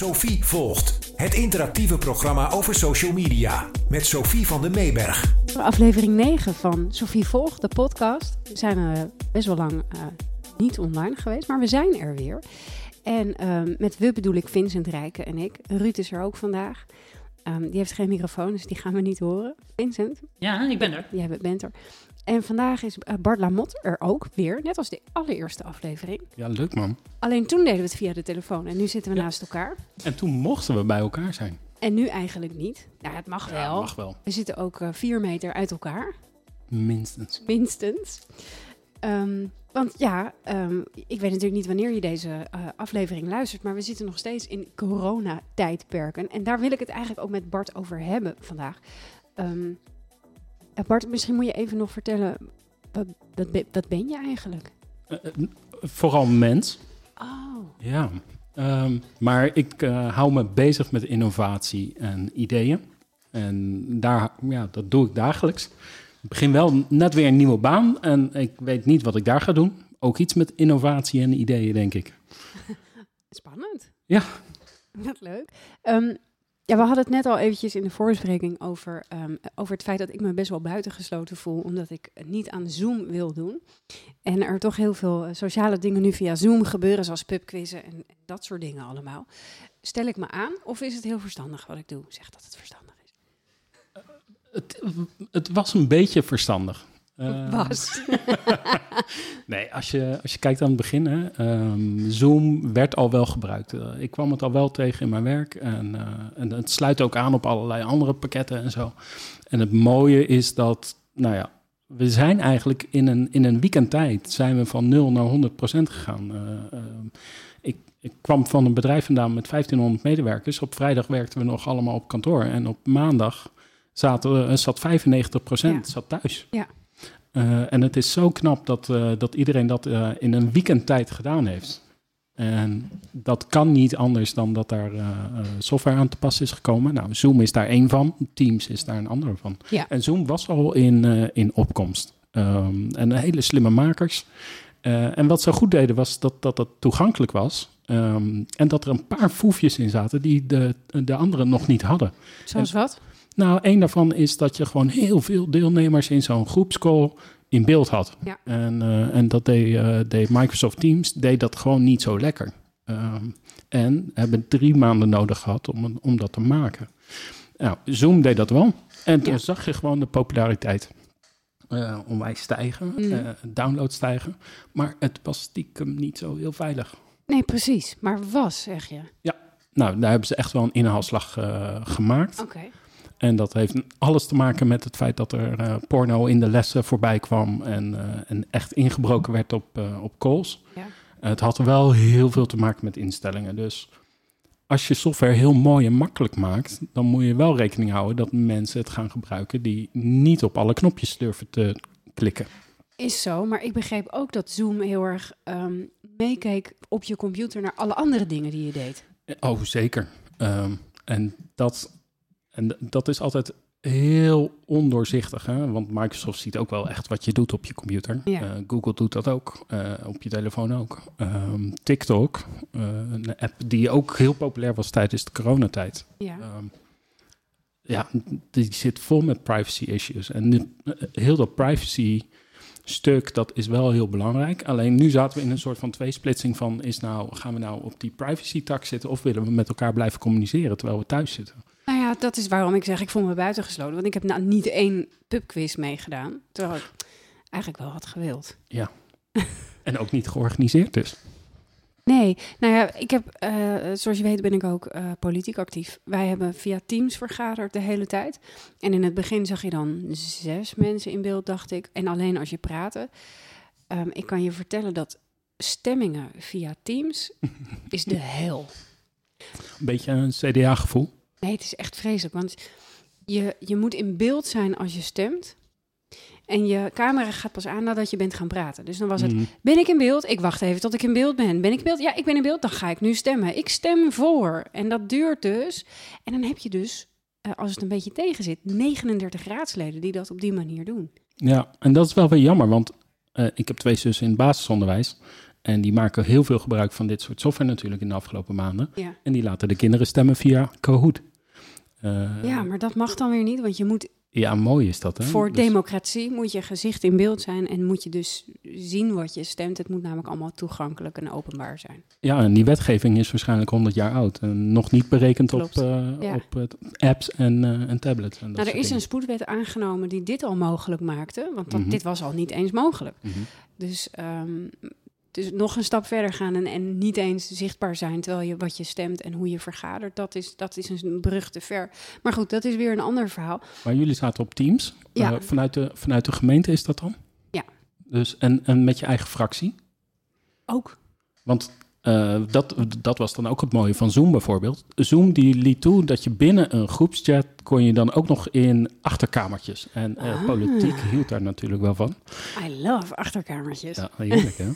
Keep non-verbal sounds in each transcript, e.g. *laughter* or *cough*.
Sophie volgt. Het interactieve programma over social media. Met Sophie van den Meeberg. Aflevering 9 van Sophie Volgt, de podcast. We zijn uh, best wel lang uh, niet online geweest, maar we zijn er weer. En uh, met we bedoel ik Vincent Rijken en ik. Ruud is er ook vandaag. Um, die heeft geen microfoon, dus die gaan we niet horen. Vincent? Ja, ik ben er. Jij bent er. En vandaag is uh, Bart Lamotte er ook weer, net als de allereerste aflevering. Ja, leuk man. Alleen toen deden we het via de telefoon en nu zitten we Ja. naast elkaar. En toen mochten we bij elkaar zijn. En nu eigenlijk niet. Ja, het mag Ja, wel. mag wel. We zitten ook uh, vier meter uit elkaar, Minstens. minstens. Um, want ja, um, ik weet natuurlijk niet wanneer je deze uh, aflevering luistert, maar we zitten nog steeds in coronatijdperken. En daar wil ik het eigenlijk ook met Bart over hebben vandaag. Um, Bart, misschien moet je even nog vertellen, wat, wat, wat ben je eigenlijk? Uh, vooral mens. Oh. Ja. Um, maar ik uh, hou me bezig met innovatie en ideeën. En daar, ja, dat doe ik dagelijks. Ik begin wel net weer een nieuwe baan en ik weet niet wat ik daar ga doen. Ook iets met innovatie en ideeën, denk ik. *laughs* Spannend. Ja. *laughs* Wat leuk. Um, ja, we hadden het net al eventjes in de voorbespreking over, um, over het feit dat ik me best wel buitengesloten voel, omdat ik niet aan Zoom wil doen. En er toch heel veel sociale dingen nu via Zoom gebeuren, zoals pubquizzen en dat soort dingen allemaal. Stel ik me aan of is het heel verstandig wat ik doe? Zeg dat het verstandig is. Uh, het, het was een beetje verstandig. Uh, was. *laughs* nee, als je, als je kijkt aan het begin, hè, um, Zoom werd al wel gebruikt. Uh, ik kwam het al wel tegen in mijn werk en, uh, en het sluit ook aan op allerlei andere pakketten en zo. En het mooie is dat, nou ja, we zijn eigenlijk in een, in een weekendtijd zijn we van 0 naar 100 procent gegaan. Uh, ik, ik kwam van een bedrijf vandaan met 1500 medewerkers. Op vrijdag werkten we nog allemaal op kantoor en op maandag zaten zat 95 procent Ja. zat thuis. Ja. Uh, en het is zo knap dat, uh, dat iedereen dat uh, in een weekendtijd gedaan heeft. En dat kan niet anders dan dat daar software aan te pas is gekomen. Nou, Zoom is daar één van, Teams is daar een ander van. Ja. En Zoom was al in, in opkomst. Um, en hele slimme makers. en wat ze goed deden was dat dat, dat toegankelijk was. Um, en dat er een paar foefjes in zaten die de, de anderen nog niet hadden. Zoals en, wat? Nou, één daarvan is dat je gewoon heel veel deelnemers in zo'n groepscall in beeld had. Ja. En, uh, en dat deed, uh, deed, Microsoft Teams deed dat gewoon niet zo lekker. Um, en hebben drie maanden nodig gehad om, om dat te maken. Nou, Zoom deed dat wel. En toen ja. zag je gewoon de populariteit uh, onwijs stijgen, Mm. download stijgen. Maar het was stiekem niet zo heel veilig. Nee, precies. Maar was, zeg je? Ja, nou, daar hebben ze echt wel een inhaalslag gemaakt. Oké. Okay. En dat heeft alles te maken met het feit dat er uh, porno in de lessen voorbij kwam en, uh, en echt ingebroken werd op, uh, op calls. Ja. het had wel heel veel te maken met instellingen. Dus als je software heel mooi en makkelijk maakt, dan moet je wel rekening houden dat mensen het gaan gebruiken die niet op alle knopjes durven te klikken. Is zo, maar ik begreep ook dat Zoom heel erg um, meekeek op je computer naar alle andere dingen die je deed. Oh, zeker. Um, en dat en dat is altijd heel ondoorzichtig, hè? want Microsoft ziet ook wel echt wat je doet op je computer. Ja. Uh, Google doet dat ook, uh, op je telefoon ook. Um, TikTok, uh, een app die ook heel populair was tijdens de coronatijd. Ja. Um, ja, die zit vol met privacy issues. En nu, heel dat privacy stuk, dat is wel heel belangrijk. Alleen nu zaten we in een soort van tweesplitsing van... Is nou, gaan we nou op die privacy tak zitten... of willen we met elkaar blijven communiceren terwijl we thuis zitten? Ja, dat is waarom ik zeg, ik voel me buitengesloten. Want ik heb nou niet één pubquiz meegedaan. Terwijl ik eigenlijk wel had gewild. Ja. *laughs* en ook niet georganiseerd dus. Nee, nou ja, ik heb, uh, zoals je weet ben ik ook uh, politiek actief. Wij hebben via Teams vergaderd de hele tijd. En in het begin zag je dan zes mensen in beeld, dacht ik. En alleen als je praatte. Um, ik kan je vertellen dat stemmingen via Teams *laughs* is de hel. Een beetje een CDA-gevoel. Nee, het is echt vreselijk, want je, je moet in beeld zijn als je stemt. En je camera gaat pas aan nadat je bent gaan praten. Dus dan was het, Mm. ben ik in beeld? Ik wacht even tot ik in beeld ben. Ben ik in beeld? Ja, ik ben in beeld. Dan ga ik nu stemmen. Ik stem voor. En dat duurt dus. En dan heb je dus, uh, als het een beetje tegen zit, 39 raadsleden die dat op die manier doen. Ja, en dat is wel weer jammer, want uh, ik heb twee zussen in het basisonderwijs. En die maken heel veel gebruik van dit soort software natuurlijk in de afgelopen maanden. Ja. En die laten de kinderen stemmen via Kahoot. Eh, ja, maar dat mag dan weer niet, want je moet ja, mooi is dat, hè? voor Dus- democratie moet je gezicht in beeld zijn en moet je dus zien wat je stemt. Het moet namelijk allemaal toegankelijk en openbaar zijn. Ja, en die wetgeving is waarschijnlijk 100 jaar oud. En nog niet berekend op, eh, Ja. op eh, apps en, en tablets. En dat Nou, er is een spoedwet aangenomen die dit al mogelijk maakte, want dat, Mhm. dit was al niet eens mogelijk. Mhm. Dus, ehm, dus nog een stap verder gaan en, en niet eens zichtbaar zijn terwijl je wat je stemt en hoe je vergadert, dat is, dat is een brug te ver. Maar goed, dat is weer een ander verhaal. Maar jullie zaten op Teams. Ja. Eh, vanuit, de, vanuit de gemeente is dat dan? Ja. Dus, en, en met je eigen fractie? Ook. Want eh, dat, dat was dan ook het mooie van Zoom bijvoorbeeld. Zoom die liet toe dat je binnen een groepschat kon je dan ook nog in achterkamertjes. En eh, Ah. politiek hield daar natuurlijk wel van. I love achterkamertjes. Ja, heerlijk hè.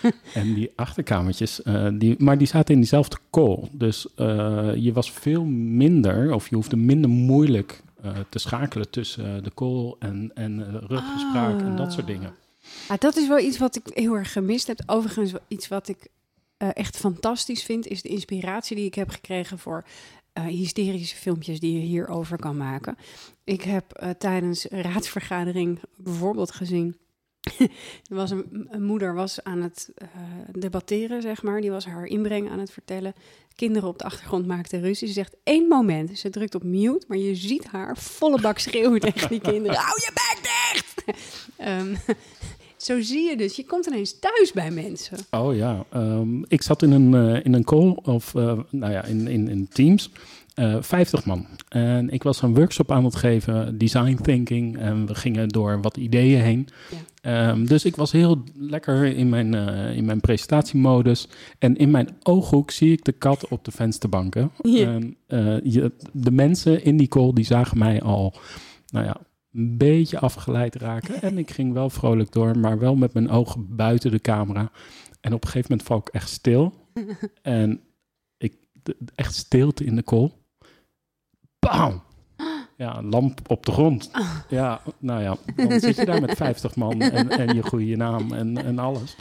*laughs* en die achterkamertjes, eh, die, maar die zaten in diezelfde call. Dus je was veel minder, of je hoefde minder moeilijk te schakelen tussen de call en, en ruggespraak en dat soort Ah. dingen. Ah, dat is wel iets wat ik heel erg gemist heb. Overigens, iets wat ik eh, echt fantastisch vind, is de inspiratie die ik heb gekregen voor eh, hysterische filmpjes die je hierover kan maken. Ik heb eh, tijdens een raadsvergadering bijvoorbeeld gezien. *laughs* er was een, een moeder was aan het debatteren, zeg maar. Die was haar inbreng aan het vertellen. Kinderen op de achtergrond maakten ruzie. Ze zegt één moment. Ze drukt op mute, maar je ziet haar volle bak schreeuwen tegen die kinderen. *laughs* Hou je bek dicht! *laughs* Ehm, zo zie je dus. Je komt ineens thuis bij mensen. Oh ja, ehm, ik zat in een, eh, in een call, of eh, nou ja, in, in, in Teams, eh 50 man. En ik was een workshop aan het geven, design thinking, en we gingen door wat ideeën heen. Ja. Ehm, dus ik was heel lekker in mijn, eh, in mijn presentatiemodus. En in mijn ooghoek zie ik de kat op de vensterbanken. Ja. En, eh, je, de mensen in die call, die zagen mij al, nou ja, een beetje afgeleid raken. En ik ging wel vrolijk door, maar wel met mijn ogen buiten de camera. En op een gegeven moment val ik echt stil. *laughs* En ik, de- echt stilte in de call. Bam! Ja, een lamp op de grond. Ja, nou ja, dan zit je daar met 50 man en, en je goede naam en, en alles.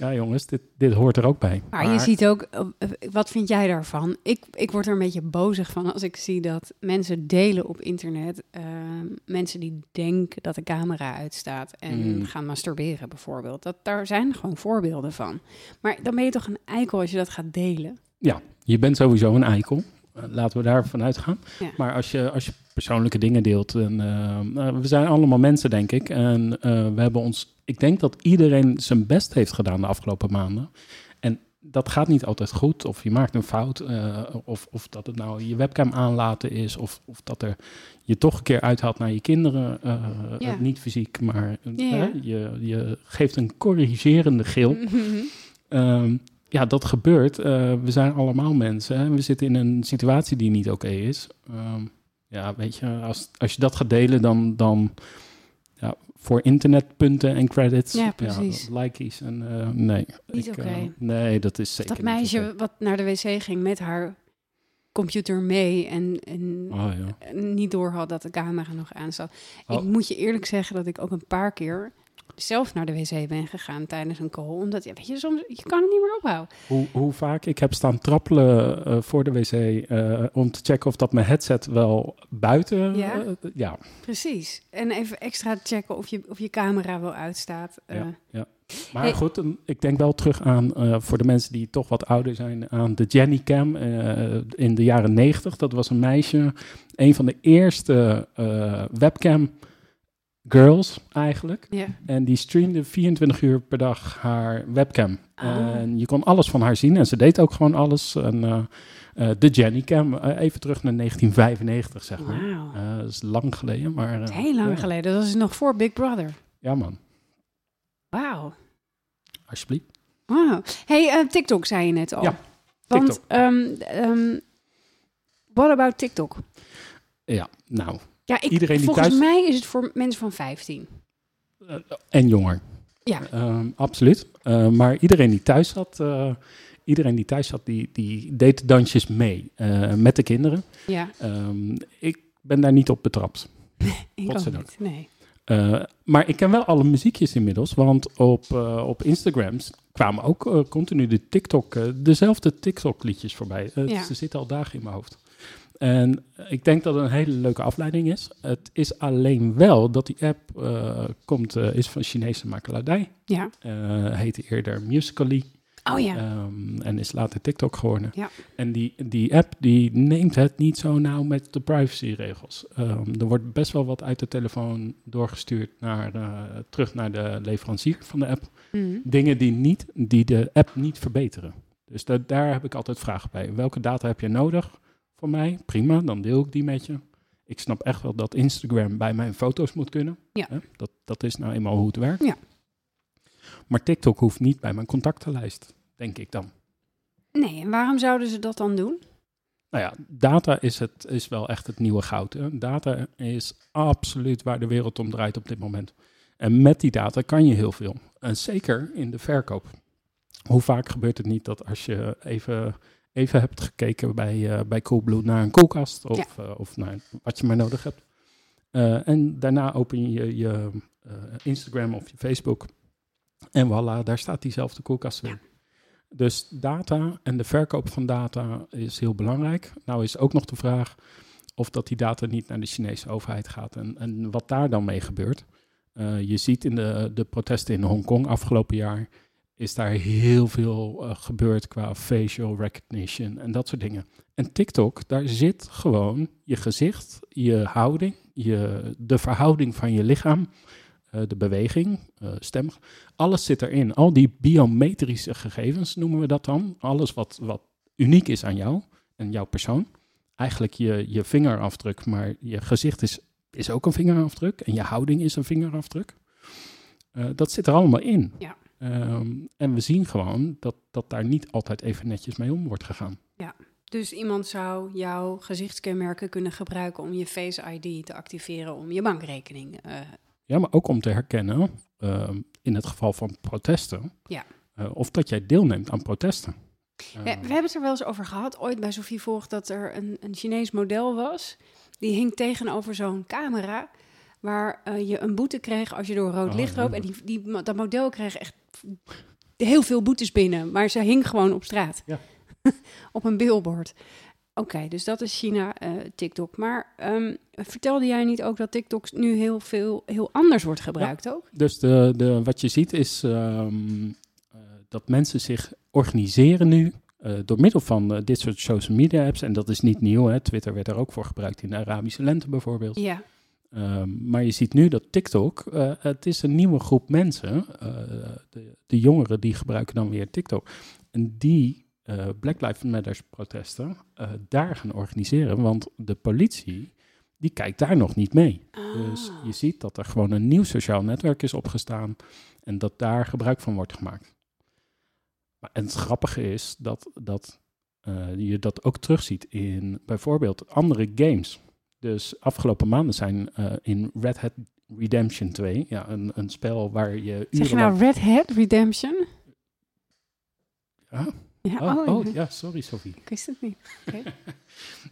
Ja, jongens, dit, dit hoort er ook bij. Maar, je ziet ook, eh, wat vind jij daarvan? Ik, ik word er een beetje bozig van als ik zie dat mensen delen op internet. eh, mensen die denken dat de camera uitstaat en Mm. gaan masturberen bijvoorbeeld. Dat, daar zijn gewoon voorbeelden van. Maar dan ben je toch een eikel als je dat gaat delen? Ja, je bent sowieso een eikel. Eh, laten we daar vanuit gaan. Ja. Maar als je, als je persoonlijke dingen deelt. En, we zijn allemaal mensen, denk ik. En eh, we hebben ons. Ik denk dat iedereen zijn best heeft gedaan de afgelopen maanden. En dat gaat niet altijd goed. Of je maakt een fout. eh, of, of dat het nou je webcam aanlaten is. Of, of dat er je toch een keer uithaalt naar je kinderen. eh, Ja. Niet fysiek, maar eh, Ja, ja. je, je geeft een corrigerende gil. *laughs* Ehm, ja, dat gebeurt. We zijn allemaal mensen. Hè? We zitten in een situatie die niet oké is. Ehm, ja, weet je, als, als je dat gaat delen, dan, dan voor internetpunten en credits. Ja, precies. likeys en eh, nee. Niet eh, nee, dat is zeker dat meisje wat naar de wc ging met haar computer mee en, en Oh ja. niet door had dat de camera nog aan zat. Oh. Ik moet je eerlijk zeggen dat ik ook een paar keer zelf naar de wc ben gegaan tijdens een call. Omdat, ja, weet je, soms, je kan het niet meer ophouden. Hoe, hoe vaak ik heb staan trappelen eh, voor de wc eh, om te checken of dat mijn headset wel buiten... Ja? eh, ja, Precies. En even extra checken of je, of je camera wel uitstaat. Ja, ja. Maar Hey. goed, ik denk wel terug aan, voor de mensen die toch wat ouder zijn, aan de Jenny Cam in de jaren 90. Dat was een meisje, een van de eerste webcam girls eigenlijk. ja. En die streamde 24 uur per dag haar webcam. Ah. En je kon alles van haar zien en ze deed ook gewoon alles. En, eh, eh, de Jenny Cam, eh, even terug naar 1995 zeg maar. Dat is lang geleden, maar... Heel lang ja. geleden. Dat is nog voor Big Brother. Ja man, Wauw. alsjeblieft. Wauw. Hey, TikTok zei je net al. Ja, Want, ehm ehm, what about TikTok? Ja, nou, Ja, ik, Iedereen die volgens thuis- mij is het voor mensen van 15. Eh, en jonger. Ja. Ehm, absoluut. Eh, maar iedereen die thuis zat, eh, iedereen die thuis zat, die, die deed de dansjes mee met de kinderen. Ja, Ehm, ik ben daar niet op betrapt. *laughs* ik ook Godzijdank. niet. Nee. Maar ik ken wel alle muziekjes inmiddels, want op, eh, op Instagrams kwamen ook continu de TikTok, dezelfde TikTok-liedjes voorbij. Ja. Ze zitten al dagen in mijn hoofd. En ik denk dat het een hele leuke afleiding is. Het is alleen wel dat die app eh, komt, eh, is van Chinese makelaardij. Ja. Eh heette eerder Musical.ly. Oh ja. Ehm, en is later TikTok geworden. Ja. En die, die app die neemt het niet zo nauw met de privacyregels. Ehm, er wordt best wel wat uit de telefoon doorgestuurd naar, terug naar de leverancier van de app. Mhm. Dingen die, niet, die de app niet verbeteren. Dus da- daar heb ik altijd vragen bij. Welke data heb je nodig voor mij? Prima, dan deel ik die met je. Ik snap echt wel dat Instagram bij mijn foto's moet kunnen. Ja. Hè? Dat, dat is nou eenmaal hoe het werkt. Ja. Maar TikTok hoeft niet bij mijn contactenlijst, denk ik dan. Nee, en waarom zouden ze dat dan doen? Nou ja, data is, het, is wel echt het nieuwe goud. Hè? Data is absoluut waar de wereld om draait op dit moment. En met die data kan je heel veel. En zeker in de verkoop. Hoe vaak gebeurt het niet dat als je even, even hebt gekeken bij, eh bij Coolblue naar een koelkast of, eh, of naar wat je maar nodig hebt. eh, en daarna open je je Instagram of je Facebook. En voilà, daar staat diezelfde koelkast weer. Dus data en de verkoop van data is heel belangrijk. Nou is ook nog de vraag of dat die data niet naar de Chinese overheid gaat en, en wat daar dan mee gebeurt. Je ziet in de, de protesten in Hongkong afgelopen jaar is daar heel veel eh, gebeurd qua facial recognition en dat soort dingen. En TikTok, daar zit gewoon je gezicht, je houding, je, de verhouding van je lichaam, eh, de beweging, eh, stem, alles zit erin. Al die biometrische gegevens noemen we dat dan. Alles wat, wat uniek is aan jou en jouw persoon. Eigenlijk je, je vingerafdruk, maar je gezicht is, is ook een vingerafdruk. En je houding is een vingerafdruk. Dat zit er allemaal in. Ja. Ehm, en we zien gewoon dat, dat daar niet altijd even netjes mee om wordt gegaan. Dus iemand zou jouw gezichtskenmerken kunnen gebruiken om je Face ID te activeren om je bankrekening. eh, Ja, maar ook om te herkennen, ehm, in het geval van protesten, Ja. eh, of dat jij deelneemt aan protesten. Ja, Ehm, we hebben het er wel eens over gehad, ooit bij Sophie Volg, dat er een, een Chinees model was. Die hing tegenover zo'n camera, waar eh, je een boete kreeg als je door rood Oh, licht ja. loopt. En die, die, dat model kreeg echt heel veel boetes binnen, maar ze hing gewoon op straat. Ja. *laughs* op een billboard. Oké, dus dat is China, eh, TikTok. Maar ehm, vertelde jij niet ook dat TikTok nu heel veel, heel anders wordt gebruikt ook? Dus de, de, wat je ziet is ehm, eh, dat mensen zich organiseren nu eh, door middel van dit soort social media apps. En dat is niet nieuw, hè. Twitter werd er ook voor gebruikt in de Arabische lente bijvoorbeeld. Ja, Ehm, maar je ziet nu dat TikTok, eh, het is een nieuwe groep mensen. eh, de, de jongeren die gebruiken dan weer TikTok. En die eh, Black Lives Matter protesten daar gaan organiseren. Want de politie, die kijkt daar nog niet mee. Dus Ah. je ziet dat er gewoon een nieuw sociaal netwerk is opgestaan en dat daar gebruik van wordt gemaakt. Maar, en het grappige is dat, dat je dat ook terugziet in bijvoorbeeld andere games. Dus afgelopen maanden zijn eh, in Red Hat Redemption 2, ja, een, een spel waar je Zeg je nou Red Hat Redemption? Ja? Ja, Oh, oh, oh, ja, sorry Sophie. ik wist het niet. *laughs*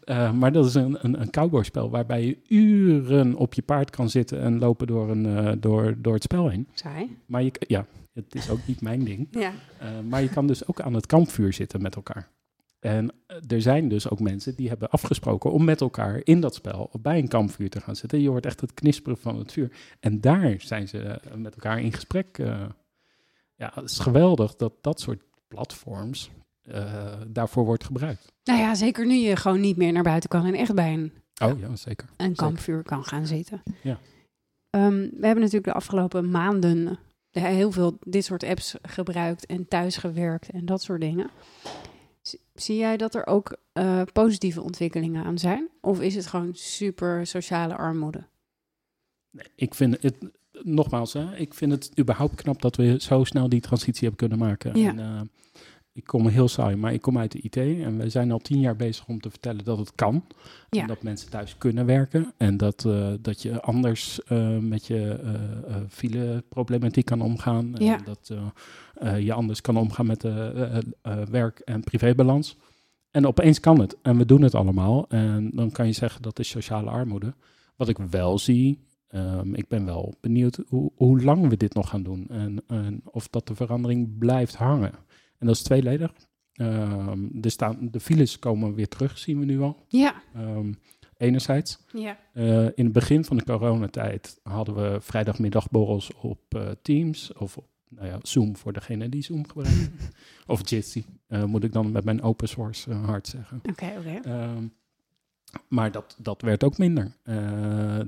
Eh, maar dat is een, een, een cowboyspel waarbij je uren op je paard kan zitten en lopen door, een, eh, door, door het spel heen. Saai. Maar je, ja, het is ook niet mijn ding. Ja. Maar je kan dus ook aan het kampvuur zitten met elkaar. En eh, er zijn dus ook mensen die hebben afgesproken om met elkaar in dat spel bij een kampvuur te gaan zitten. Je hoort echt het knisperen van het vuur. En daar zijn ze eh, met elkaar in gesprek. eh. ja, het is geweldig dat dat soort platforms daarvoor wordt gebruikt. Nou ja, zeker nu je gewoon niet meer naar buiten kan en echt bij een, Oh ja, zeker. een kampvuur kan gaan zitten. Ja. Ehm, we hebben natuurlijk de afgelopen maanden heel veel dit soort apps gebruikt en thuis gewerkt en dat soort dingen. Zie jij dat er ook eh, positieve ontwikkelingen aan zijn? Of is het gewoon super sociale armoede? Nee, ik vind het, nogmaals, hè, ik vind het überhaupt knap dat we zo snel die transitie hebben kunnen maken. Ja. En, eh, ik kom heel saai, maar ik kom uit de IT en we zijn al tien jaar bezig om te vertellen dat het kan. Ja. En dat mensen thuis kunnen werken en dat, eh, dat je anders met je eh, fileproblematiek kan omgaan. En Ja. dat je anders kan omgaan met de eh, eh, werk- en privébalans. En opeens kan het en we doen het allemaal. En dan kan je zeggen dat is sociale armoede. Wat ik wel zie Ehm, ik ben wel benieuwd hoe, hoe lang we dit nog gaan doen en, en of dat de verandering blijft hangen. En dat is tweeledig. Ehm, er staan, de files komen weer terug, zien we nu al. Ja, Ehm, enerzijds. ja. Eh, in het begin van de coronatijd hadden we vrijdagmiddagborrels op eh, Teams of op nou ja, Zoom voor degene die Zoom gebruiken. *laughs* of Jitsi, eh, moet ik dan met mijn open source eh, hard zeggen. Oké, oké. Ehm, maar dat, dat werd ook minder. Eh,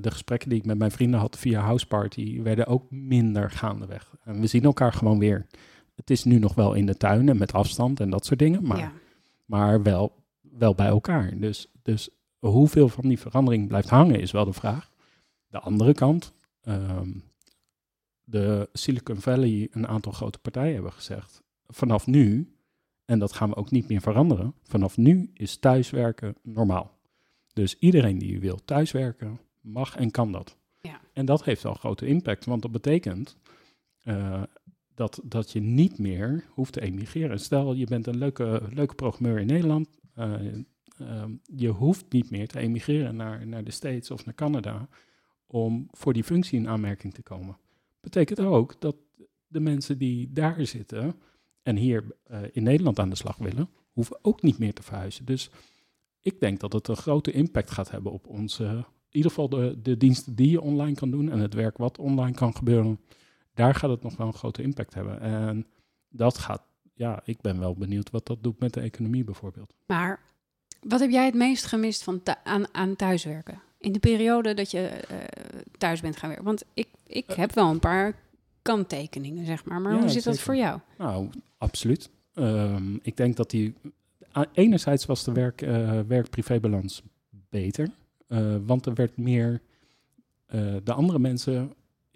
de gesprekken die ik met mijn vrienden had via Houseparty werden ook minder gaandeweg. En we zien elkaar gewoon weer. Het is nu nog wel in de tuin en met afstand en dat soort dingen, maar, Ja. maar wel, wel bij elkaar. Dus, dus hoeveel van die verandering blijft hangen is wel de vraag. De andere kant, ehm, de Silicon Valley, een aantal grote partijen hebben gezegd, vanaf nu, en dat gaan we ook niet meer veranderen, vanaf nu is thuiswerken normaal. Dus iedereen die wil thuiswerken, mag en kan dat. Ja. En dat heeft wel grote impact, want dat betekent eh, dat, dat je niet meer hoeft te emigreren. Stel, je bent een leuke, leuke programmeur in Nederland. eh, ehm, je hoeft niet meer te emigreren naar, naar de States of naar Canada om voor die functie in aanmerking te komen. Betekent ook dat de mensen die daar zitten en hier eh, in Nederland aan de slag willen, hoeven ook niet meer te verhuizen. Dus ik denk dat het een grote impact gaat hebben op onze, in ieder geval de, de diensten die je online kan doen en het werk wat online kan gebeuren. Daar gaat het nog wel een grote impact hebben. En dat gaat, ja, ik ben wel benieuwd wat dat doet met de economie bijvoorbeeld. Maar wat heb jij het meest gemist van aan, aan thuiswerken? In de periode dat je eh, thuis bent gaan werken? Want ik, ik heb wel een paar kanttekeningen, zeg maar. Maar Ja, hoe zit dat voor jou? Nou, absoluut. Ehm, ik denk dat die. Enerzijds was de werk, eh, werk-privébalans beter. eh, want er werd meer. eh, de andere mensen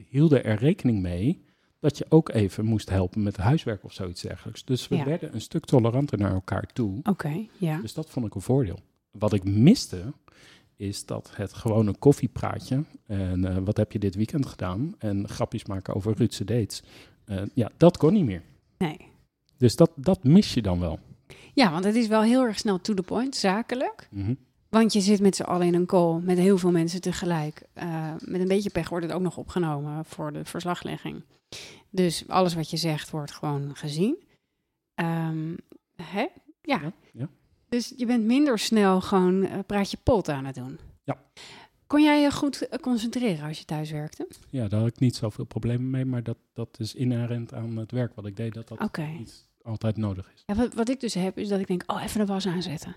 hielden er rekening mee. dat je ook even moest helpen met huiswerk of zoiets dergelijks. Dus we Ja. werden een stuk toleranter naar elkaar toe. Oké, ja. Dus dat vond ik een voordeel. Wat ik miste, is dat het gewoon een koffiepraatje. En eh, wat heb je dit weekend gedaan? En grapjes maken over Ruudse dates. Eh, ja, dat kon niet meer. Nee. Dus dat, dat mis je dan wel. Ja, want het is wel heel erg snel to the point, zakelijk. Mhm. Want je zit met z'n allen in een call met heel veel mensen tegelijk. Eh, met een beetje pech wordt het ook nog opgenomen voor de verslaglegging. Dus alles wat je zegt wordt gewoon gezien. Ehm, hè? Ja. Ja, ja. Dus je bent minder snel gewoon eh, praat je pot aan het doen. Ja. Kon jij je goed eh, concentreren als je thuis werkte? Ja, daar had ik niet zoveel problemen mee. Maar dat, dat is inherent aan het werk wat ik deed. Dat dat niet altijd nodig is. Ja, wat, wat ik dus heb, is dat ik denk, oh, even de was aanzetten.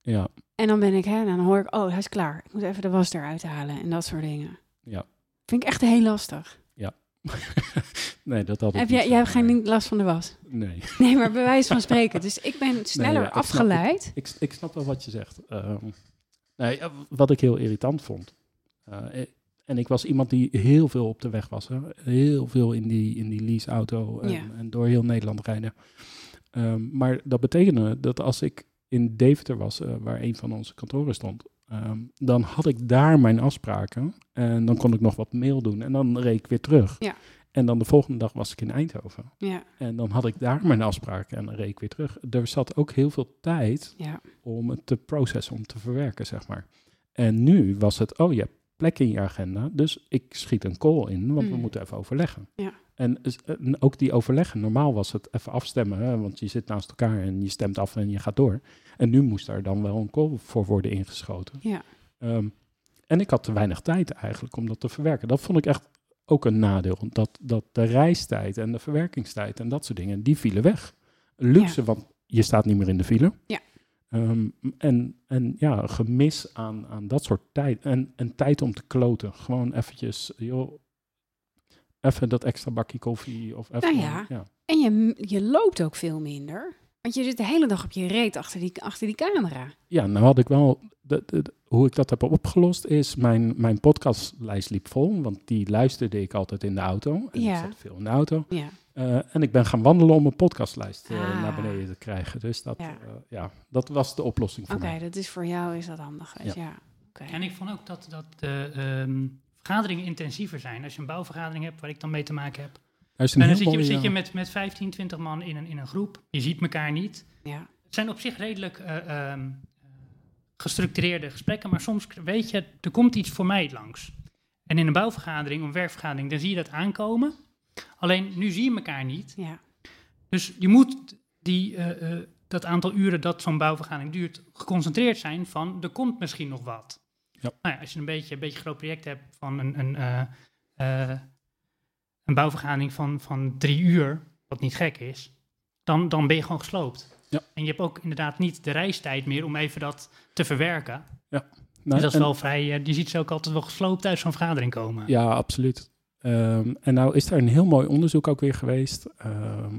Ja, En dan ben ik, hè, dan hoor ik, oh, hij is klaar. Ik moet even de was eruit halen en dat soort dingen. ja. Vind ik echt heel lastig. Nee, dat had ik Heb niet jij, jij hebt geen last van de was? Nee. Nee, maar bij wijze van spreken. Dus ik ben sneller ja, ik snap- afgeleid. Ik, ik snap wel wat je zegt. Ehm, nee, eh, wat ik heel irritant vond. eh, eh, en ik was iemand die heel veel op de weg was. Hè? Heel veel in die, in die leaseauto en, Ja. en door heel Nederland rijden. Ehm, maar dat betekende dat als ik in Deventer was, waar een van onze kantoren stond, ehm, dan had ik daar mijn afspraken. En dan kon ik nog wat mail doen en dan reed ik weer terug. Ja. En dan de volgende dag was ik in Eindhoven. Ja, En dan had ik daar mijn afspraken en dan reed ik weer terug. Er zat ook heel veel tijd ja, om het te processen, om te verwerken, zeg maar. En nu was het, oh, je hebt plek in je agenda, dus ik schiet een call in, want we Mm. moeten even overleggen. Ja. En, en ook die overleggen, normaal was het even afstemmen, hè, want je zit naast elkaar en je stemt af en je gaat door. En nu moest daar dan wel een call voor worden ingeschoten. ja. Ehm, en ik had te weinig tijd eigenlijk om dat te verwerken. Dat vond ik echt ook een nadeel. Dat, dat de reistijd en de verwerkingstijd en dat soort dingen, die vielen weg. Luxe, want je staat niet meer in de file. Ja. Ehm, en, en ja, gemis aan, aan dat soort tijd. En, en tijd om te kloten. Gewoon eventjes, joh, even dat extra bakje koffie. Of even, Nou ja. En je, je loopt ook veel minder. Want je zit de hele dag op je reet achter die, achter die camera. Ja, nou had ik wel. De, de- de- hoe ik dat heb opgelost is. Mijn, mijn podcastlijst liep vol. Want die luisterde ik altijd in de auto. En Ja. ik zat veel in de auto. Ja, Eh, en ik ben gaan wandelen om mijn podcastlijst eh, Ah. naar beneden te krijgen. Dus dat, Ja. ja. ja, dat was de oplossing voor oké, mij. dat is voor jou is dat handig. Ja. Oké. En ik vond ook dat, dat de ehm, vergaderingen intensiever zijn. Als je een bouwvergadering hebt, waar ik dan mee te maken heb. En dan zit je, mooi, zit je met, met 15, 20 man in een, in een groep. Je ziet elkaar niet. Ja. Het zijn op zich redelijk eh, ehm, eh, gestructureerde gesprekken, maar soms weet je, er komt iets voor mij langs. En in een bouwvergadering, een werkvergadering, dan zie je dat aankomen. Alleen nu zie je elkaar niet. Ja. Dus je moet die, eh, eh, dat aantal uren dat zo'n bouwvergadering duurt, geconcentreerd zijn van er komt misschien nog wat. Ja. Nou ja, als je een beetje een beetje groot project hebt van een, een, eh, eh, een bouwvergadering van, van drie uur, wat niet gek is, dan, dan ben je gewoon gesloopt. Ja. En je hebt ook inderdaad niet de reistijd meer om even dat te verwerken. Nou, dus dat is wel vrij, eh, je ziet ze ook altijd wel gesloopt uit zo'n vergadering komen. Ja, absoluut. Ehm, en nou is er een heel mooi onderzoek ook weer geweest. Ehm,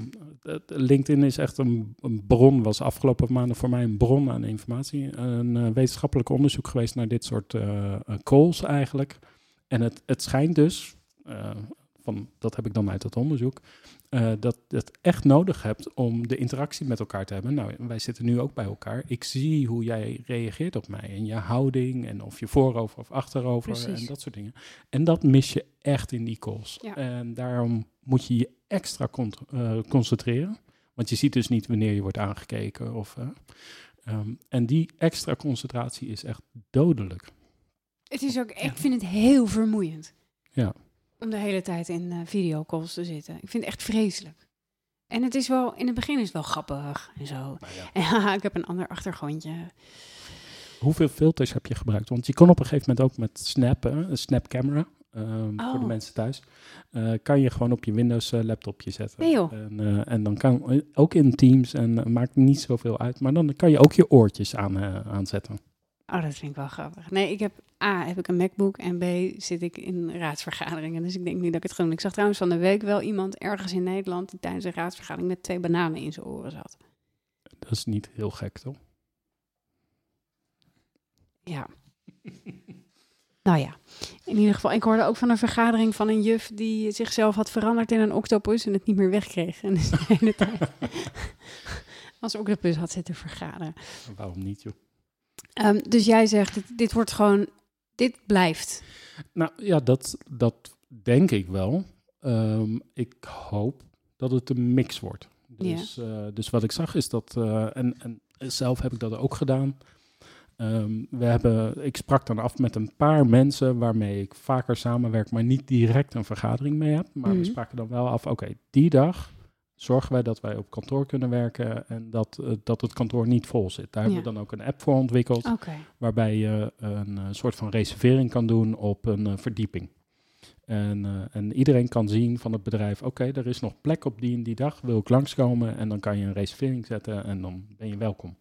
LinkedIn is echt een, bron, was afgelopen maanden voor mij een bron aan informatie. Een eh, wetenschappelijk onderzoek geweest naar dit soort eh, eh, calls eigenlijk. En het, het schijnt dus, van, dat heb ik dan uit het onderzoek, eh, dat je het echt nodig hebt om de interactie met elkaar te hebben. Nou, wij zitten nu ook bij elkaar. Ik zie hoe jij reageert op mij en je houding en of je voorover of achterover Precies. en dat soort dingen. En dat mis je echt in die calls. Ja. En daarom moet je je extra eh, concentreren. Want je ziet dus niet wanneer je wordt aangekeken. Of, eh, ehm, en die extra concentratie is echt dodelijk. Het is ook, ik vind het heel vermoeiend. Ja. Om de hele tijd in eh, videocalls te zitten. Ik vind het echt vreselijk. En het is wel, in het begin is het wel grappig en zo. Nou En haha, *laughs* ik heb een ander achtergrondje. Hoeveel filters heb je gebruikt? Want je kon op een gegeven moment ook met Snap, hè, een Snap camera, ehm, voor de Oh. mensen thuis, eh, kan je gewoon op je Windows eh, laptopje zetten. Nee, joh. En, eh, en dan kan, ook in Teams, en maakt niet zoveel uit, maar dan kan je ook je oortjes aan, eh, aanzetten. Oh, dat vind ik wel grappig. Nee, ik heb A, heb ik een MacBook en B, zit ik in raadsvergaderingen. Dus ik denk niet dat ik het ga doen. Ik zag trouwens van de week wel iemand ergens in Nederland die tijdens een raadsvergadering met twee bananen in zijn oren zat. Dat is niet heel gek, toch? Ja. nou ja, in ieder geval. Ik hoorde ook van een vergadering van een juf die zichzelf had veranderd in een octopus en het niet meer wegkreeg. En dus de *laughs* hele tijd *laughs* als octopus had zitten vergaderen. Waarom niet, joh? Ehm, dus jij zegt, dit, dit wordt gewoon, dit blijft. Nou ja, dat, dat denk ik wel. Ehm, ik hoop dat het een mix wordt. Dus, eh, dus wat ik zag is dat, eh, en, en zelf heb ik dat ook gedaan. Ehm, we hebben, ik sprak dan af met een paar mensen waarmee ik vaker samenwerk, maar niet direct een vergadering mee heb. Maar Mhm. we spraken dan wel af, oké, die dag zorgen wij dat wij op kantoor kunnen werken en dat, eh, dat het kantoor niet vol zit. Daar hebben we dan ook een app voor ontwikkeld waarbij je een eh, soort van reservering kan doen op een eh, verdieping. En, en iedereen kan zien van het bedrijf, oké, er is nog plek op die en die dag, wil ik langskomen en dan kan je een reservering zetten en dan ben je welkom.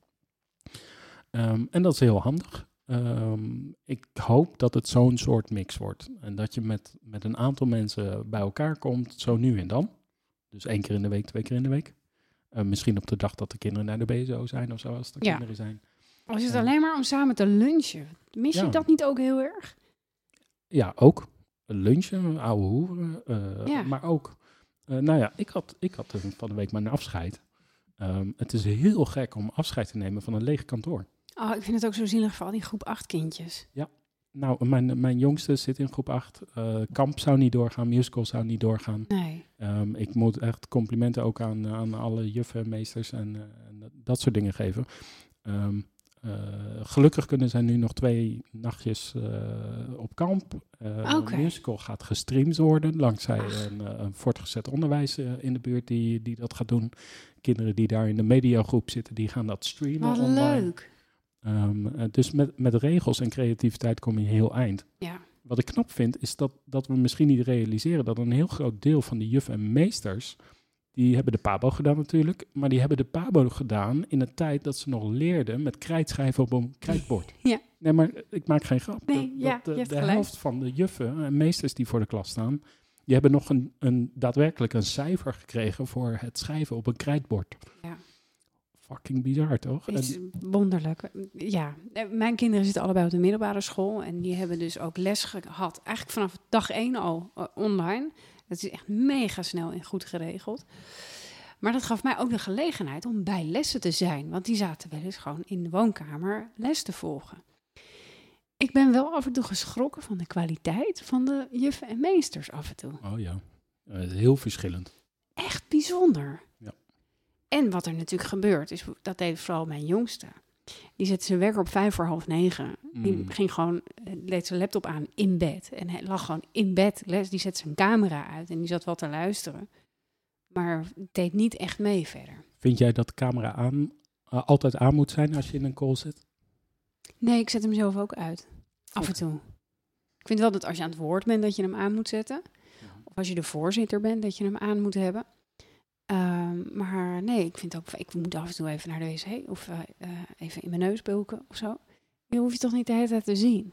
Ehm, en dat is heel handig. Ehm, ik hoop dat het zo'n soort mix wordt en dat je met, met een aantal mensen bij elkaar komt, zo nu en dan. Dus één keer in de week, twee keer in de week. Eh, misschien op de dag dat de kinderen naar de BSO zijn of zo, als er Ja. kinderen zijn. Als het Ja. alleen maar om samen te lunchen. Mis je Ja. dat niet ook heel erg? Ja, ook. Lunchen, ouwe hoeren. eh, Ja. Maar ook, eh, nou ja, ik had, ik had eh, van de week mijn afscheid. Ehm, het is heel gek om afscheid te nemen van een leeg kantoor. Oh, ik vind het ook zo zielig voor al die groep 8 kindjes. Nou, mijn, mijn jongste zit in groep 8. eh, kamp zou niet doorgaan, musical zou niet doorgaan. Nee. Ehm, ik moet echt complimenten ook aan, aan alle juffen en meesters en, eh, en dat- soort dingen geven. Ehm, eh, gelukkig kunnen zij nu nog twee nachtjes op kamp. Oké. musical gaat gestreamd worden dankzij een, een voortgezet onderwijs in de buurt die, die dat gaat doen. Kinderen die daar in de mediagroep zitten, die gaan dat streamen Wat online. leuk. Ehm, eh, dus met, met regels en creativiteit kom je heel eind. Ja. Wat ik knap vind, is dat, dat we misschien niet realiseren dat een heel groot deel van de juffen en meesters, die hebben de PABO gedaan natuurlijk, maar die hebben de PABO gedaan in een tijd dat ze nog leerden met krijtschrijven op een krijtbord. *laughs* Ja. Nee, maar ik maak geen grap. Nee, Dat- ja, dat de, de helft van de juffen en meesters die voor de klas staan, die hebben nog een, een, daadwerkelijk een cijfer gekregen voor het schrijven op een krijtbord. Ja. Fucking bizar, toch? Het is wonderlijk. Ja, eh, mijn kinderen zitten allebei op de middelbare school. En die hebben dus ook les gehad. Eigenlijk vanaf dag één al eh, online. Dat is echt mega snel en goed geregeld. Maar dat gaf mij ook de gelegenheid om bij lessen te zijn. Want die zaten wel eens gewoon in de woonkamer les te volgen. Ik ben wel af en toe geschrokken van de kwaliteit van de juffen en meesters af en toe. oh ja, Eh, heel verschillend. echt bijzonder. Ja. En wat er natuurlijk gebeurt, is dat deed vooral mijn jongste. Die zette zijn wekker op vijf voor half negen. Die Mm. ging gewoon, eh, leed zijn laptop aan in bed. En hij lag gewoon in bed. Les, die zette zijn camera uit en die zat wat te luisteren. Maar deed niet echt mee verder. Vind jij dat de camera aan, eh, altijd aan moet zijn als je in een call zit? Nee, ik zet hem zelf ook uit. Af en toe. Ik vind wel dat als je aan het woord bent, dat je hem aan moet zetten. Of als je de voorzitter bent, dat je hem aan moet hebben. Ehm, maar nee, ik vind ook, ik moet af en toe even naar de wc of eh, eh, even in mijn neus bulken of zo. Je hoeft je toch niet de hele tijd te zien?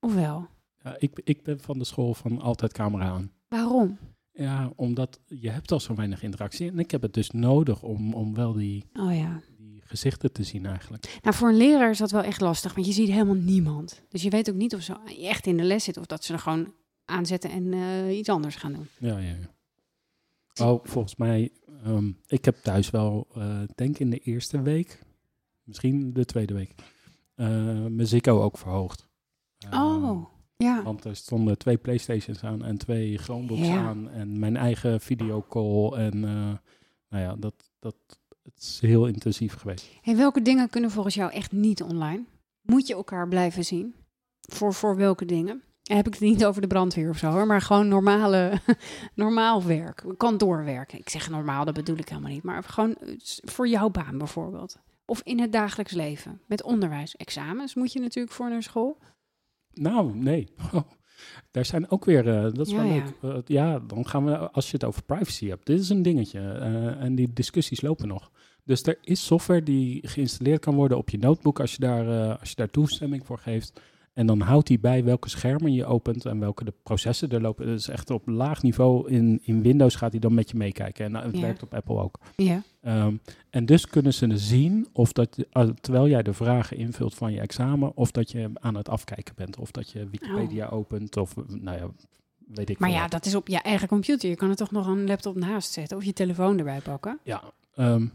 Of wel? Ja, ik, ik ben van de school van altijd camera aan. Waarom? Ja, omdat je hebt al zo weinig interactie. En ik heb het dus nodig om, om wel die, Oh ja. die gezichten te zien eigenlijk. Nou, voor een leraar is dat wel echt lastig, want je ziet helemaal niemand. Dus je weet ook niet of ze echt in de les zitten of dat ze er gewoon aanzetten en eh, iets anders gaan doen. Ja, ja, ja. Oh, volgens mij, ehm, ik heb thuis wel, eh denk in de eerste week, misschien de tweede week, eh, mijn Ziggo ook verhoogd. Eh, Oh, ja. Want er stonden twee Playstations aan en twee Chromebooks Ja. aan en mijn eigen videocall. En eh, nou ja, dat, dat het is heel intensief geweest. Hey, welke dingen kunnen volgens jou echt niet online? Moet je elkaar blijven zien? Voor, voor welke dingen? Heb ik het niet over de brandweer of zo, hoor, maar gewoon normale, *laughs* normaal werk, kantoorwerk. Ik zeg normaal, dat bedoel ik helemaal niet, maar gewoon eh, voor jouw baan bijvoorbeeld. Of in het dagelijks leven, met onderwijs. Examens moet je natuurlijk voor naar school. Nou, nee. *laughs* Oh, daar zijn ook weer, eh, dat is Ja, wel ja. leuk. Eh, ja, dan gaan we, als je het over privacy hebt, dit is een dingetje. en die discussies lopen nog. Dus er is software die geïnstalleerd kan worden op je notebook als je daar, als je daar toestemming voor geeft. En dan houdt hij bij welke schermen je opent en welke de processen er lopen. Dus echt op laag niveau in, in Windows gaat hij dan met je meekijken. En nou, het Ja. werkt op Apple ook. Ja. Ehm, en dus kunnen ze zien of dat, ah, terwijl jij de vragen invult van je examen, of dat je aan het afkijken bent, of dat je Wikipedia opent, of eh, nou ja, weet ik Maar ja, wat. dat is op je eigen computer. Je kan er toch nog een laptop naast zetten of je telefoon erbij pakken. Ja, ehm,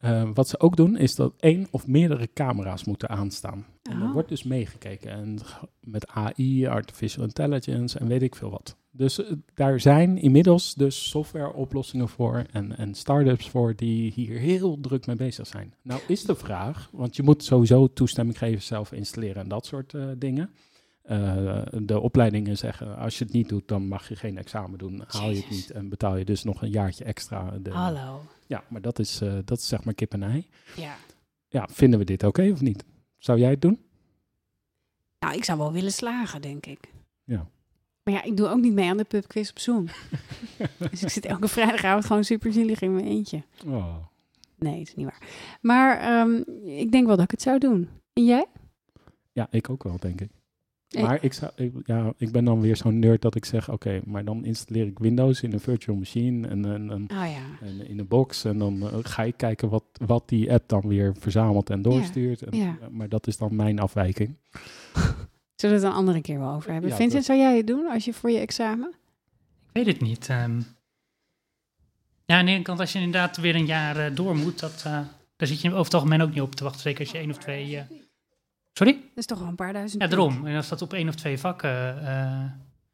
eh, wat ze ook doen, is dat één of meerdere camera's moeten aanstaan. En er Oh. wordt dus meegekeken. En met AI, artificial intelligence en weet ik veel wat. Dus eh, daar zijn inmiddels dus softwareoplossingen voor en, en start-ups voor die hier heel druk mee bezig zijn. Nou is de vraag, want je moet sowieso toestemming geven, zelf installeren en dat soort eh, dingen. Eh, de opleidingen zeggen, als je het niet doet, dan mag je geen examen doen. Haal je het niet en betaal je dus nog een jaartje extra. De, Hallo. Ja, maar dat is, eh, dat is zeg maar kip en ei. Ja. Ja, vinden we dit oké of niet? Zou jij het doen? Nou, ik zou wel willen slagen, denk ik. Ja. Maar ja, ik doe ook niet mee aan de pubquiz op Zoom. *laughs* dus ik zit elke vrijdagavond gewoon super zielig in mijn eentje. Oh. Nee, dat is niet waar. Maar ehm, ik denk wel dat ik het zou doen. En jij? Ja, ik ook wel, denk ik. Eh. Maar ik, zou, ik, ja, ik ben dan weer zo'n nerd dat ik zeg, oké, maar dan installeer ik Windows in een virtual machine en, en, en, Oh ja. en in een box. En dan eh, ga ik kijken wat, wat die app dan weer verzamelt en doorstuurt. En, ja. Maar dat is dan mijn afwijking. *laughs* Zullen we het een andere keer wel over hebben? Ja, Vincent, dat- zou jij het doen als je voor je examen? Ik weet het niet. ehm. ja, aan de ene kant, als je inderdaad weer een jaar eh, door moet, dat, eh, daar zit je over het algemeen ook niet op te wachten. Zeker als je één of twee... eh, Sorry? Dat is toch wel een paar duizend Ja, daarom. En als dat op één of twee vakken eh,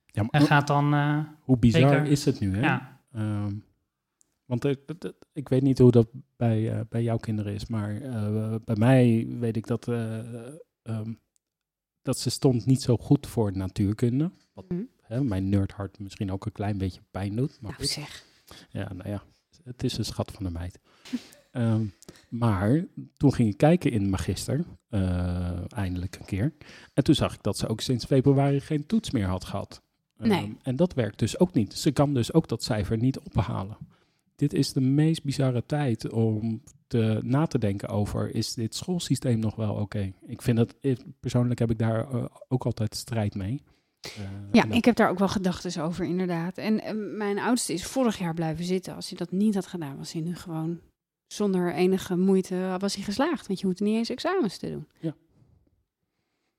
Ja, maar gaat, dan... eh, hoe bizar zeker. is het nu, hè? ja. Ehm, want dat- ik weet niet hoe dat bij, eh, bij jouw kinderen is, maar eh, bij mij weet ik dat, eh, ehm, dat ze stond niet zo goed voor natuurkunde. Wat Hm. hè, mijn nerdhart misschien ook een klein beetje pijn doet. Maar Nou zeg. Ja, nou ja, het is een schat van de meid. Ehm, maar toen ging ik kijken in Magister, eh, eindelijk een keer. En toen zag ik dat ze ook sinds februari geen toets meer had gehad. Nee. En dat werkt dus ook niet. Ze kan dus ook dat cijfer niet ophalen. Dit is de meest bizarre tijd om te, na te denken over, is dit schoolsysteem nog wel oké? Ik vind dat, ik- persoonlijk heb ik daar eh, ook altijd strijd mee. Eh, Ja, ik heb daar ook wel gedachten over, inderdaad. En eh, mijn oudste is vorig jaar blijven zitten. Als hij dat niet had gedaan, was hij nu gewoon zonder enige moeite was hij geslaagd. Want je hoeft niet eens examens te doen. Ja.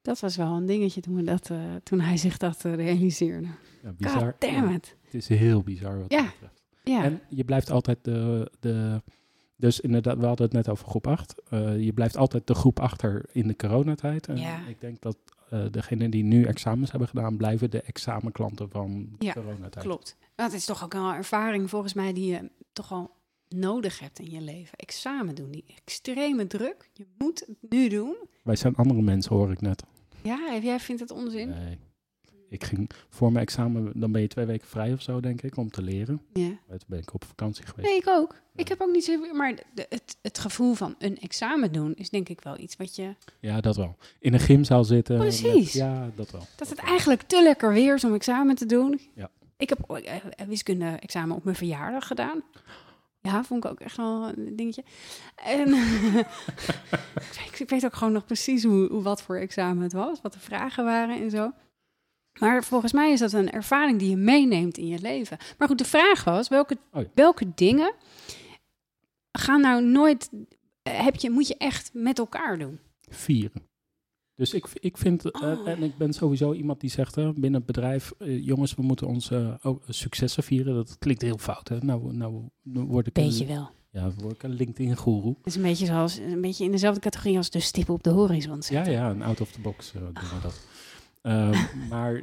Dat was wel een dingetje toen, dat, eh, toen hij zich dat eh, realiseerde. ja, bizar. God damn Ja, it. het is heel bizar wat Ja. dat betreft. Ja, En je blijft altijd de, de. Dus inderdaad, we hadden het net over groep 8. Eh, je blijft altijd de groep achter in de coronatijd. En Ja. ik denk dat degenen die nu examens hebben gedaan, blijven de examenklanten van de Ja, coronatijd. klopt. Dat is toch ook een ervaring volgens mij die je toch al nodig hebt in je leven. Examen doen, die extreme druk. Je moet het nu doen. Wij zijn andere mensen, hoor ik net. Ja, jij vindt het onzin? Nee. Ik ging voor mijn examen, dan ben je twee weken vrij of zo, denk ik, om te leren. Ja. Toen ben ik op vakantie geweest. Nee, ik ook. Ik heb ook niet zo... Maar de- het, het gevoel van een examen doen is denk ik wel iets wat je... Ja, dat wel. In een gymzaal zitten. met- Precies. ja, dat wel. Dat het eigenlijk te lekker weer is om examen te doen. Ja. Ik heb eh, wiskunde-examen op mijn verjaardag gedaan. Ja, vond ik ook echt wel een dingetje. En *laughs* ik, weet, ik weet ook gewoon nog precies hoe, hoe wat voor examen het was, wat de vragen waren en zo. Maar volgens mij is dat een ervaring die je meeneemt in je leven. Maar goed, de vraag was, welke, Oh ja. welke dingen gaan nou nooit... eh, Heb je, moet je echt met elkaar doen? Vieren. Dus ik, ik vind, eh, Oh. en ik ben sowieso iemand die zegt hè, binnen het bedrijf, eh, jongens, we moeten onze ook successen vieren. Dat klinkt heel fout, hè? Nou, nou, nou word ik Beetje een, wel. ja, word ik een LinkedIn-goeroe. Het is een beetje zoals een beetje in dezelfde categorie als de stip op de horizon. Ja, zetten. ja, een out of the box eh, doen we dat. Ehm, *laughs* maar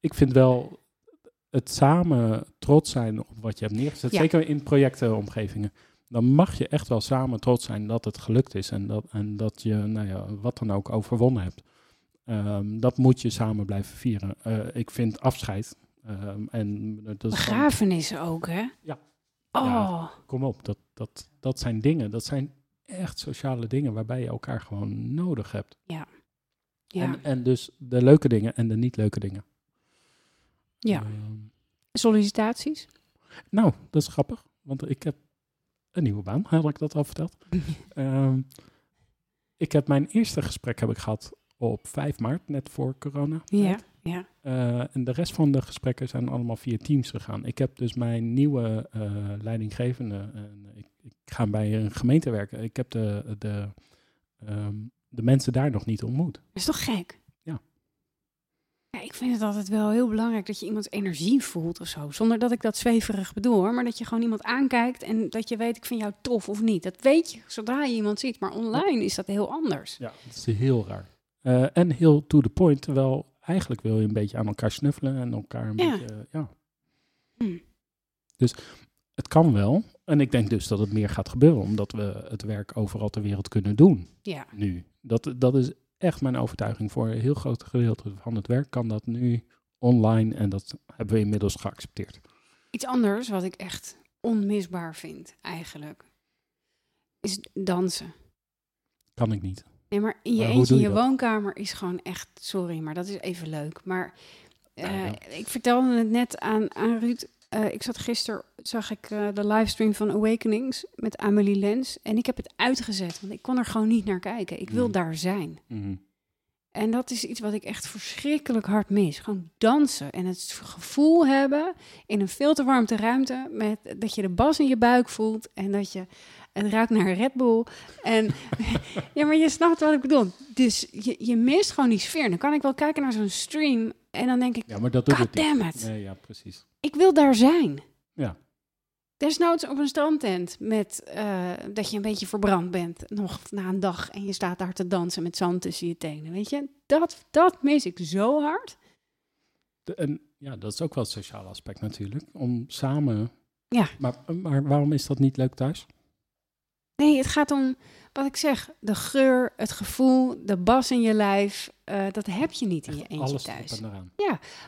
ik vind wel het samen trots zijn op wat je hebt neergezet, Ja. zeker in projectenomgevingen. Dan mag je echt wel samen trots zijn dat het gelukt is en dat, en dat je nou ja, wat dan ook overwonnen hebt. Ehm, dat moet je samen blijven vieren. Eh, ik vind afscheid. ehm, en dat is dan- Begrafenissen ook, hè? Ja. Oh, Ja. kom op, dat, dat, dat zijn dingen. Dat zijn echt sociale dingen waarbij je elkaar gewoon nodig hebt. ja. En, en dus de leuke dingen en de niet leuke dingen. ja. Ehm, Sollicitaties? nou, dat is grappig, want ik heb een nieuwe baan, had ik dat al verteld. *laughs* Ehm, ik heb mijn eerste gesprek heb ik gehad op 5 maart, net voor corona. Ja, ja. Eh, en de rest van de gesprekken zijn allemaal via Teams gegaan. Ik heb dus mijn nieuwe eh, leidinggevende. en ik, ik ga bij een gemeente werken. Ik heb de, de, ehm, de mensen daar nog niet ontmoet. Dat is toch gek? Ja. Ik vind het altijd wel heel belangrijk dat je iemands energie voelt of zo. Zonder dat ik dat zweverig bedoel, hoor. Maar dat je gewoon iemand aankijkt en dat je weet, ik vind jou tof of niet. Dat weet je zodra je iemand ziet. Maar online is dat heel anders. Ja, dat is heel raar. Eh, en heel to the point. Terwijl eigenlijk wil je een beetje aan elkaar snuffelen en elkaar een Ja. beetje. eh, ja. Hm. Dus het kan wel. En ik denk dus dat het meer gaat gebeuren, omdat we het werk overal ter wereld kunnen doen Ja. nu. Dat, dat is echt mijn overtuiging. Voor een heel groot gedeelte van het werk kan dat nu online en dat hebben we inmiddels geaccepteerd. Iets anders wat ik echt onmisbaar vind, eigenlijk, is dansen. Kan ik niet. Nee, maar in je Maar eentje in je woonkamer is gewoon echt, sorry, maar dat is even leuk. Maar eh, Ja, ja. ik vertelde het net aan, aan Ruud. Eh, ik zat gisteren, zag ik eh, de livestream van Awakenings met Amelie Lens. En ik heb het uitgezet, want ik kon er gewoon niet naar kijken. Ik wil Mhm. daar zijn. Mhm. En dat is iets wat ik echt verschrikkelijk hard mis. Gewoon dansen en het gevoel hebben in een veel te warmte ruimte met dat je de bas in je buik voelt en dat je het ruikt naar Red Bull. En *laughs* ja, maar je snapt wat ik bedoel. Dus je, je mist gewoon die sfeer. Dan kan ik wel kijken naar zo'n stream en dan denk ik, Ja, maar dat doet het Nee, ja, precies. Ik wil daar zijn. Ja. Desnoods op een strandtent met eh, dat je een beetje verbrand bent nog na een dag en je staat daar te dansen met zand tussen je tenen. Weet je, dat, dat mis ik zo hard. De- en ja, dat is ook wel het sociale aspect natuurlijk. Om samen. Ja. Maar, maar waarom is dat niet leuk thuis? Nee, het gaat om wat ik zeg: de geur, het gevoel, de bas in je lijf. eh, dat heb je niet in je eentje alles thuis. eraan.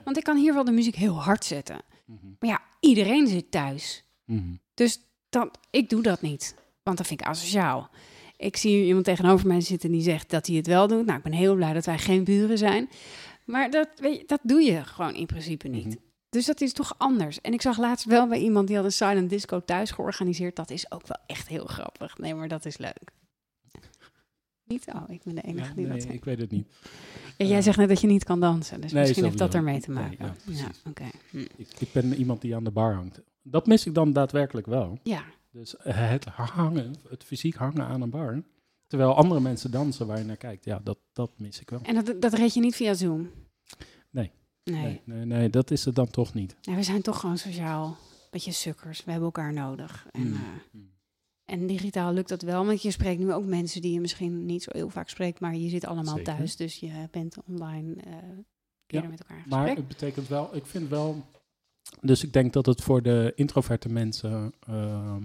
Want ik kan hier wel de muziek heel hard zetten. Mhm. Maar ja, iedereen zit thuis. Mhm. Dus dat, ik doe dat niet. Want dat vind ik asociaal. Ik zie iemand tegenover mij zitten die zegt dat hij het wel doet. Nou, ik ben heel blij dat wij geen buren zijn. Maar dat, weet je, dat doe je gewoon in principe niet. Mhm. Dus dat is toch anders. En ik zag laatst wel bij iemand die had een silent disco thuis georganiseerd. Dat is ook wel echt heel grappig. Nee, maar dat is leuk. Niet? Oh, ik ben de enige Ja, die dat nee, zegt. ik weet het niet. Ja, jij eh, zegt net dat je niet kan dansen. Dus Nee, misschien heeft dat ermee te Nee, maken. ja, oké. Hm. Ik, ik ben iemand die aan de bar hangt. Dat mis ik dan daadwerkelijk wel. Ja, Dus eh, het hangen, het fysiek hangen aan een bar. Terwijl andere mensen dansen waar je naar kijkt. Ja, dat, dat mis ik wel. en dat, dat red je niet via Zoom? Nee. Nee. Nee, nee, dat is het dan toch niet. Ja, we zijn toch gewoon sociaal. Beetje sukkers. We hebben elkaar nodig. En, Mm. eh, Mm. En digitaal lukt dat wel. Want je spreekt nu ook mensen die je misschien niet zo heel vaak spreekt. Maar je zit allemaal Zeker. thuis. Dus je bent online eh Ja, met elkaar in Maar het betekent wel, ik vind wel, dus ik denk dat het voor de introverte mensen ehm,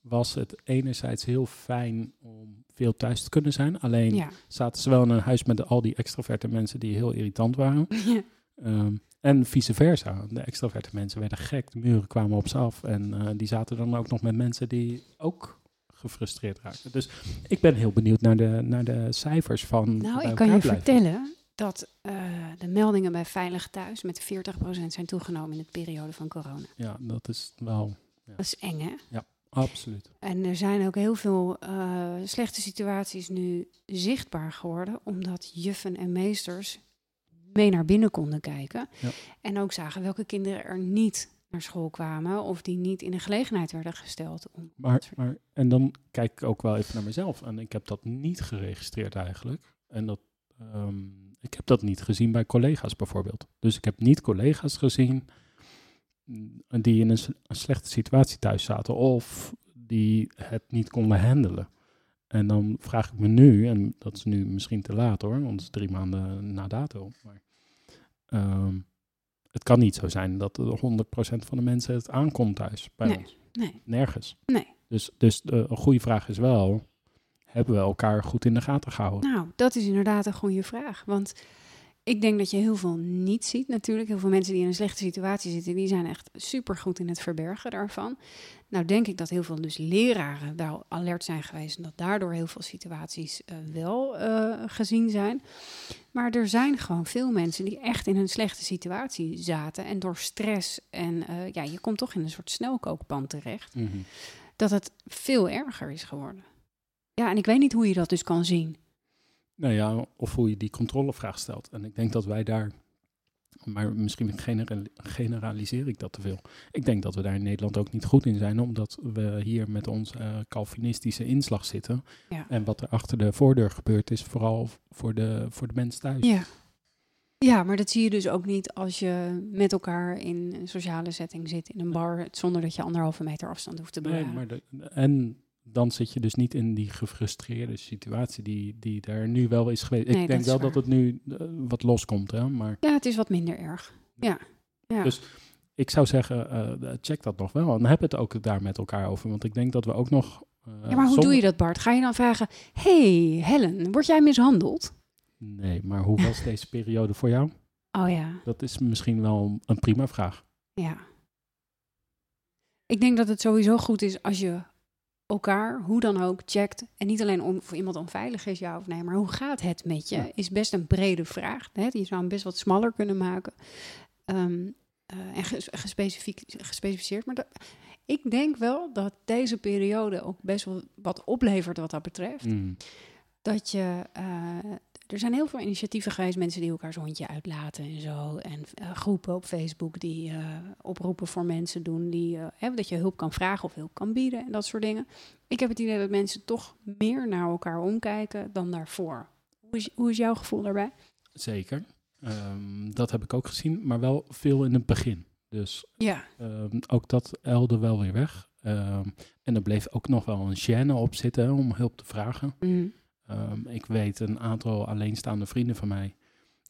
was het enerzijds heel fijn om veel thuis te kunnen zijn. Alleen Ja. zaten ze wel in een huis met al die extroverte mensen die heel irritant waren. *laughs* Ja. Ehm, en vice versa. De extroverte mensen werden gek, de muren kwamen op ze af. En eh, die zaten dan ook nog met mensen die ook gefrustreerd raakten. Dus ik ben heel benieuwd naar de, naar de cijfers van. Nou, bij ik kan je blijven. vertellen dat eh, de meldingen bij Veilig Thuis met 40% zijn toegenomen in de periode van corona. Ja, dat is wel Dat is eng, hè? absoluut. En er zijn ook heel veel eh, slechte situaties nu zichtbaar geworden, omdat juffen en meesters mee naar binnen konden kijken. Ja. En ook zagen welke kinderen er niet naar school kwamen of die niet in de gelegenheid werden gesteld. Om Maar, maar, en dan kijk ik ook wel even naar mezelf. En ik heb dat niet geregistreerd eigenlijk. En dat, ehm, ik heb dat niet gezien bij collega's bijvoorbeeld. Dus ik heb niet collega's gezien mm, die in een, slechte situatie thuis zaten. Of die het niet konden handelen. En dan vraag ik me nu, en dat is nu misschien te laat hoor, want het is drie maanden na dato. Maar, ehm, het kan niet zo zijn dat er 100% van de mensen het aankomt thuis bij Nee. ons. Nee, Nergens. nee. Dus, dus eh, een goede vraag is wel, hebben we elkaar goed in de gaten gehouden? Nou, dat is inderdaad een goede vraag. Want ik denk dat je heel veel niet ziet natuurlijk. Heel veel mensen die in een slechte situatie zitten, die zijn echt supergoed in het verbergen daarvan. Nou denk ik dat heel veel dus leraren daar alert zijn geweest en dat daardoor heel veel situaties eh, wel eh, gezien zijn. Maar er zijn gewoon veel mensen die echt in een slechte situatie zaten en door stress en eh, ja, je komt toch in een soort snelkookpan terecht, Mhm. dat het veel erger is geworden. Ja, en ik weet niet hoe je dat dus kan zien. Nou ja, of hoe je die controlevraag stelt. En ik denk dat wij daar, maar misschien genera- generaliseer ik dat te veel. Ik denk dat we daar in Nederland ook niet goed in zijn, omdat we hier met onze eh, Calvinistische inslag zitten. Ja. En wat er achter de voordeur gebeurt, is vooral voor de, voor de mens thuis. Ja. Ja, maar dat zie je dus ook niet als je met elkaar in een sociale setting zit, in een bar, zonder dat je anderhalve meter afstand hoeft te Nee, bewaren. maar de, en dan zit je dus niet in die gefrustreerde situatie die, die er nu wel is geweest. Nee, ik denk wel waar. dat het nu eh, wat loskomt, hè, maar... Ja, het is wat minder erg. Ja. ja. Dus ik zou zeggen, eh, check dat nog wel. En heb het ook daar met elkaar over. Want ik denk dat we ook nog... eh, ja, maar hoe zonder- doe je dat, Bart? Ga je dan vragen: Hey, Helen, word jij mishandeld? Nee, maar hoe was deze periode voor jou? Oh ja, Dat is misschien wel een prima vraag. ja. Ik denk dat het sowieso goed is als je elkaar, hoe dan ook, checkt. En niet alleen om, of iemand onveilig is, ja of nee, maar hoe gaat het met je? Ja. Is best een brede vraag. Hè? Je zou hem best wat smaller kunnen maken. Ehm, eh, en gespecificeerd. Maar dat, ik denk wel dat deze periode ook best wel wat oplevert wat dat betreft. Mm. Dat je. eh, er zijn heel veel initiatieven geweest, mensen die elkaar zo'n hondje uitlaten en zo. En eh, groepen op Facebook die eh, oproepen voor mensen doen die. eh, hè, dat je hulp kan vragen of hulp kan bieden en dat soort dingen. Ik heb het idee dat mensen toch meer naar elkaar omkijken dan daarvoor. Hoe is, hoe is jouw gevoel daarbij? Zeker. Ehm, dat heb ik ook gezien, maar wel veel in het begin. Dus Ja. ehm, ook dat elde wel weer weg. Ehm, en er bleef ook nog wel een gêne op zitten hè, om hulp te vragen. Mm. Ehm, ik weet een aantal alleenstaande vrienden van mij,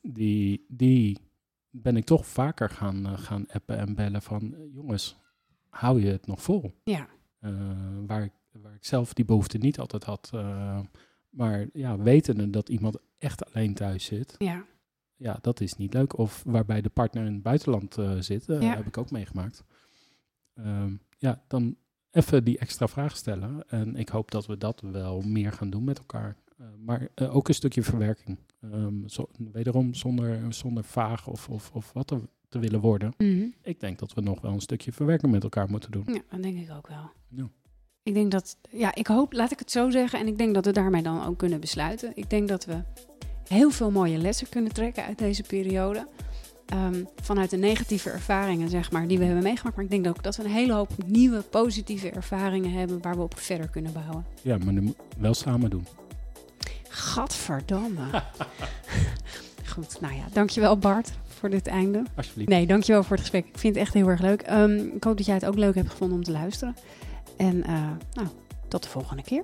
die, die ben ik toch vaker gaan, eh, gaan appen en bellen van, eh, jongens, hou je het nog vol? Ja. Eh, waar, ik, waar ik zelf die behoefte niet altijd had. eh, maar ja, wetende dat iemand echt alleen thuis zit, Ja. ja, dat is niet leuk. Of waarbij de partner in het buitenland eh, zit, Ja. heb ik ook meegemaakt. Ehm, ja, dan even die extra vraag stellen. En ik hoop dat we dat wel meer gaan doen met elkaar. Eh, maar eh, ook een stukje verwerking. Ehm, zo, wederom zonder, zonder vaag of, of, of wat te, te willen worden. Mhm. Ik denk dat we nog wel een stukje verwerking met elkaar moeten doen. Ja, dat denk ik ook wel. Ja. Ik denk dat, ja, ik hoop, laat ik het zo zeggen, en ik denk dat we daarmee dan ook kunnen besluiten. Ik denk dat we heel veel mooie lessen kunnen trekken uit deze periode. Ehm, vanuit de negatieve ervaringen, zeg maar, die we hebben meegemaakt. Maar ik denk ook dat we een hele hoop nieuwe, positieve ervaringen hebben waar we op verder kunnen bouwen. Ja, maar nu wel samen doen. Gadverdamme. *laughs* Goed, nou ja, dankjewel Bart voor dit einde. Alsjeblieft. Nee, dankjewel voor het gesprek. Ik vind het echt heel erg leuk. Ehm, ik hoop dat jij het ook leuk hebt gevonden om te luisteren. En eh, nou, tot de volgende keer.